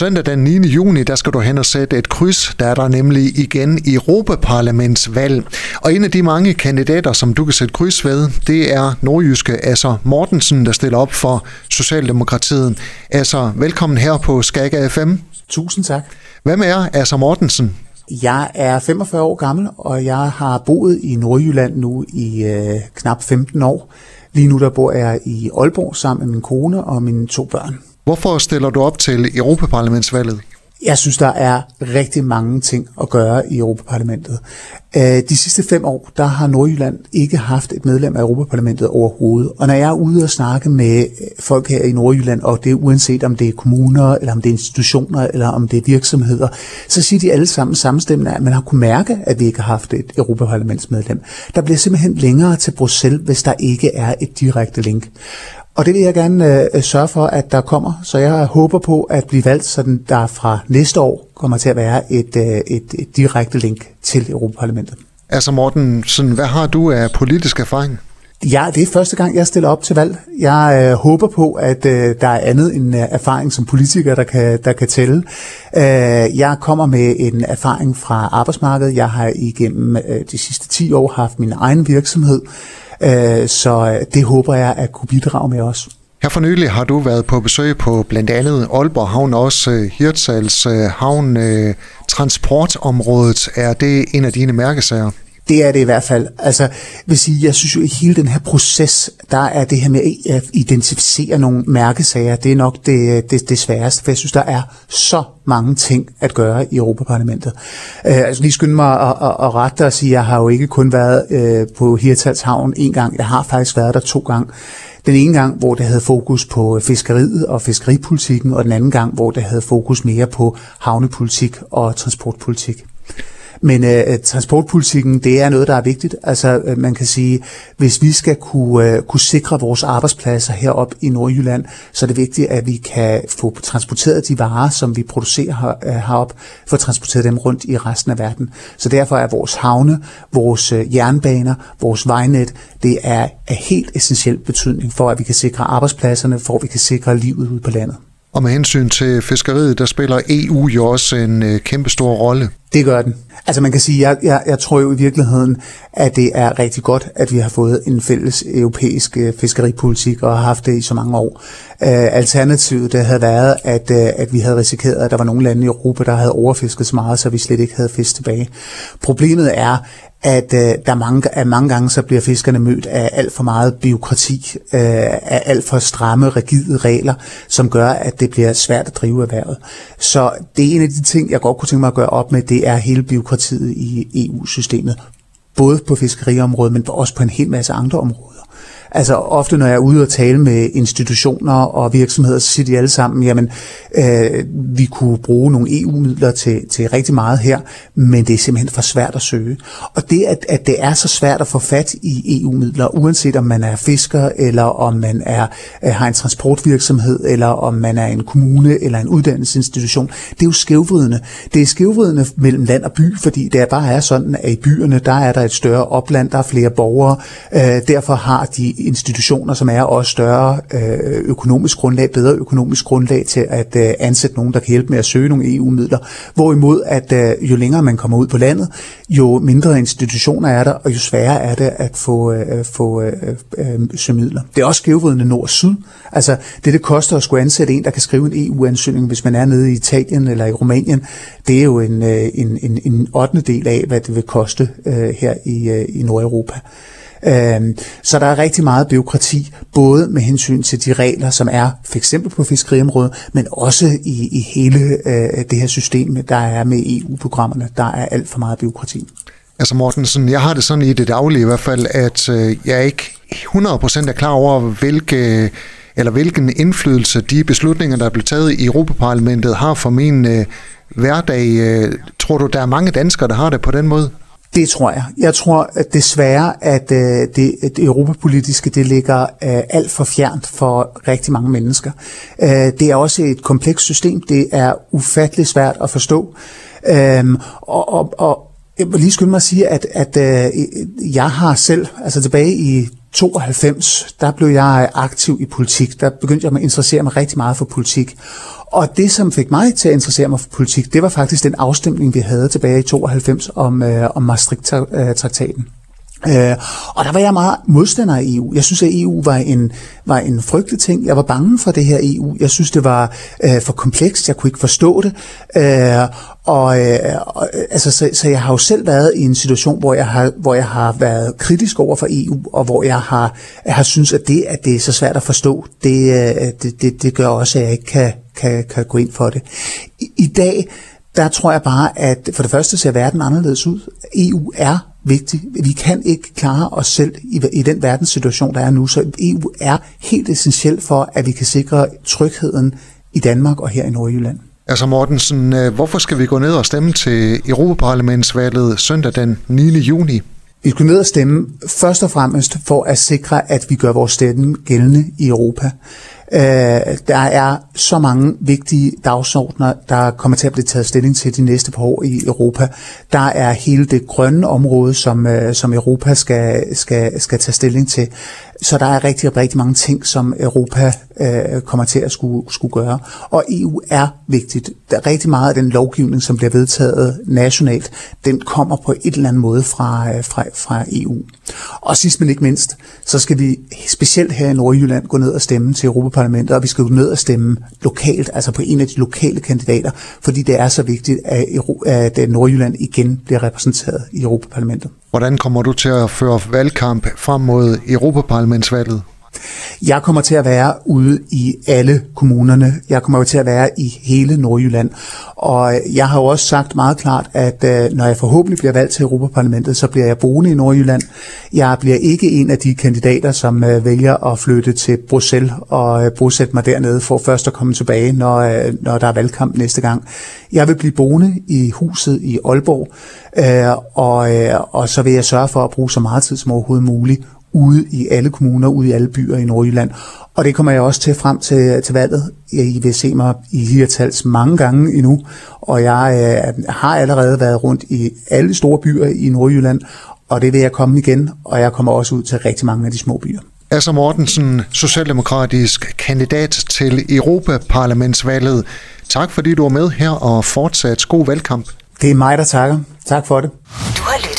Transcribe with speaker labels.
Speaker 1: Søndag den 9. juni, der skal du hen og sætte et kryds. Der er der nemlig igen Europaparlamentsvalg. Og en af de mange kandidater, som du kan sætte kryds ved, det er nordjyske Asser Mortensen, der stiller op for Socialdemokratiet. Asser, velkommen her på Skaga FM.
Speaker 2: Tusind tak.
Speaker 1: Hvem er Asser Mortensen?
Speaker 2: Jeg er 45 år gammel, og jeg har boet i Nordjylland nu i øh, knap 15 år. Lige nu der bor jeg i Aalborg sammen med min kone og mine to børn.
Speaker 1: Hvorfor stiller du op til Europaparlamentsvalget?
Speaker 2: Jeg synes, der er rigtig mange ting at gøre i Europaparlamentet. Øh, de sidste fem år, der har Nordjylland ikke haft et medlem af Europaparlamentet overhovedet. Og når jeg er ude og snakke med folk her i Nordjylland, og det er uanset om det er kommuner, eller om det er institutioner, eller om det er virksomheder, så siger de alle sammen samstemmende, at man har kunne mærke, at vi ikke har haft et Europaparlamentsmedlem. Der bliver simpelthen længere til Bruxelles, hvis der ikke er et direkte link. Og det vil jeg gerne øh, sørge for, at der kommer. Så jeg håber på at blive valgt, så der fra næste år kommer til at være et, øh, et, et direkte link til Europaparlamentet.
Speaker 1: Altså Morten, sådan, hvad har du af politisk erfaring?
Speaker 2: Ja, det er første gang, jeg stiller op til valg. Jeg øh, håber på, at øh, der er andet end øh, erfaring som politiker, der kan, der kan tælle. Øh, jeg kommer med en erfaring fra arbejdsmarkedet. Jeg har igennem øh, de sidste 10 år haft min egen virksomhed. Øh, så øh, det håber jeg at kunne bidrage med også.
Speaker 1: Her for nylig har du været på besøg på blandt andet Aalborg Havn, også øh, Hirtshals øh, Havn. Transportområdet, er det en af dine mærkesager?
Speaker 2: Det er det i hvert fald. Altså, vil sige, jeg synes jo, at hele den her proces, der er det her med at identificere nogle mærkesager, det er nok det, det, det sværeste, for jeg synes, der er så mange ting at gøre i Europaparlamentet. Uh, altså lige skynd mig at, at, at rette og sige, at jeg har jo ikke kun været uh, på Hirtals Havn en gang, jeg har faktisk været der to gange. Den ene gang, hvor det havde fokus på fiskeriet og fiskeripolitikken, og den anden gang, hvor det havde fokus mere på havnepolitik og transportpolitik. Men øh, transportpolitikken, det er noget, der er vigtigt. Altså øh, man kan sige, hvis vi skal kunne, øh, kunne sikre vores arbejdspladser herop i Nordjylland, så er det vigtigt, at vi kan få transporteret de varer, som vi producerer her, øh, herop, få transporteret dem rundt i resten af verden. Så derfor er vores havne, vores øh, jernbaner, vores vejnet, det er af helt essentiel betydning for, at vi kan sikre arbejdspladserne, for at vi kan sikre livet ude på landet.
Speaker 1: Og med hensyn til fiskeriet, der spiller EU jo også en øh, kæmpe stor rolle.
Speaker 2: Det gør den. Altså man kan sige, jeg, jeg, jeg tror jo i virkeligheden, at det er rigtig godt, at vi har fået en fælles europæisk øh, fiskeripolitik og har haft det i så mange år. Øh, alternativet det havde været, at, øh, at vi havde risikeret, at der var nogle lande i Europa, der havde overfisket så meget, så vi slet ikke havde fisk tilbage. Problemet er, at øh, der mange, at mange gange så bliver fiskerne mødt af alt for meget byråkrati, øh, af alt for stramme, rigide regler, som gør, at det bliver svært at drive erhvervet. Så det er en af de ting, jeg godt kunne tænke mig at gøre op med, det er hele byråkratiet i EU-systemet. Både på fiskeriområdet, men også på en hel masse andre områder. Altså ofte, når jeg er ude og tale med institutioner og virksomheder, så siger de alle sammen, jamen, øh, vi kunne bruge nogle EU-midler til, til rigtig meget her, men det er simpelthen for svært at søge. Og det, at, at det er så svært at få fat i EU-midler, uanset om man er fisker, eller om man er, øh, har en transportvirksomhed, eller om man er en kommune eller en uddannelsesinstitution, det er jo skævvridende. Det er skævvridende mellem land og by, fordi det bare er sådan, at i byerne, der er der et større opland, der er flere borgere, øh, derfor har de institutioner, som er også større øh, økonomisk grundlag, bedre økonomisk grundlag til at øh, ansætte nogen, der kan hjælpe med at søge nogle EU-midler. Hvorimod, at øh, jo længere man kommer ud på landet, jo mindre institutioner er der, og jo sværere er det at få, få søge midler. Det er også skævvridende nord-syd. Altså, det det koster at skulle ansætte en, der kan skrive en EU-ansøgning, hvis man er nede i Italien eller i Rumænien, det er jo en, en, en, en 8. del af, hvad det vil koste her i, i Nordeuropa. Øhm, så der er rigtig meget byråkrati, både med hensyn til de regler, som er for eksempel på fiskeriområdet, men også i, i hele øh, det her system, der er med EU-programmerne. Der er alt for meget byråkrati.
Speaker 1: Altså Mortensen, jeg har det sådan i det daglige i hvert fald, at øh, jeg ikke 100% er klar over, hvilke eller hvilken indflydelse de beslutninger, der er blevet taget i Europaparlamentet, har for min øh, hverdag. Øh, tror du, der er mange danskere, der har det på den måde?
Speaker 2: Det tror jeg. Jeg tror at desværre, at øh, det, det europapolitiske det ligger øh, alt for fjernt for rigtig mange mennesker. Øh, det er også et komplekst system. Det er ufattelig svært at forstå. Øh, og, og, og jeg vil lige skynde mig at sige, at, at øh, jeg har selv, altså tilbage i 92, der blev jeg aktiv i politik. Der begyndte jeg at interessere mig rigtig meget for politik. Og det, som fik mig til at interessere mig for politik, det var faktisk den afstemning, vi havde tilbage i 92 om, øh, om Maastricht-traktaten. Øh, og der var jeg meget modstander af EU. Jeg synes, at EU var en, var en frygtelig ting. Jeg var bange for det her EU. Jeg synes, det var øh, for komplekst. Jeg kunne ikke forstå det. Øh, øh, og, øh, altså, så, så jeg har jo selv været i en situation, hvor jeg har, hvor jeg har været kritisk over for EU, og hvor jeg har, jeg har synes, at det, at det er så svært at forstå, det, øh, det, det, det gør også, at jeg ikke kan, kan, kan gå ind for det. I, i dag, der tror jeg bare, at for det første ser verden anderledes ud. EU er vigtig. Vi kan ikke klare os selv i, i den verdenssituation, der er nu, så EU er helt essentielt for, at vi kan sikre trygheden i Danmark og her i Nordjylland.
Speaker 1: Altså Mortensen, øh, hvorfor skal vi gå ned og stemme til Europaparlamentsvalget søndag den 9. juni?
Speaker 2: Vi skal ned og stemme først og fremmest for at sikre, at vi gør vores stemme gældende i Europa. Øh, der er så mange vigtige dagsordner, der kommer til at blive taget stilling til de næste par år i Europa. Der er hele det grønne område, som, øh, som Europa skal, skal, skal tage stilling til. Så der er rigtig, rigtig mange ting, som Europa øh, kommer til at skulle, skulle gøre. Og EU er vigtigt. Der er rigtig meget af den lovgivning, som bliver vedtaget nationalt, den kommer på et eller andet måde fra, øh, fra, fra EU. Og sidst men ikke mindst, så skal vi specielt her i Nordjylland gå ned og stemme til Europaparlamentet, og vi skal gå ned og stemme lokalt, altså på en af de lokale kandidater, fordi det er så vigtigt, at, at øh, Nordjylland igen bliver repræsenteret i Europaparlamentet.
Speaker 1: Hvordan kommer du til at føre valgkamp frem mod Europaparlamentsvalget?
Speaker 2: Jeg kommer til at være ude i alle kommunerne. Jeg kommer til at være i hele Nordjylland. Og jeg har jo også sagt meget klart, at øh, når jeg forhåbentlig bliver valgt til Europaparlamentet, så bliver jeg boende i Nordjylland. Jeg bliver ikke en af de kandidater, som øh, vælger at flytte til Bruxelles og øh, bosætte mig dernede for først at komme tilbage, når, når der er valgkamp næste gang. Jeg vil blive boende i huset i Aalborg, og, og så vil jeg sørge for at bruge så meget tid som overhovedet muligt ude i alle kommuner, ude i alle byer i Nordjylland. Og det kommer jeg også til frem til, til valget. I vil se mig i Hirtals mange gange endnu, og jeg øh, har allerede været rundt i alle store byer i Nordjylland, og det vil jeg komme igen, og jeg kommer også ud til rigtig mange af de små byer.
Speaker 1: Asser Mortensen, socialdemokratisk kandidat til Europaparlamentsvalget. Tak fordi du var med her og fortsat god valgkamp.
Speaker 2: Det er mig, der takker. Tak for det.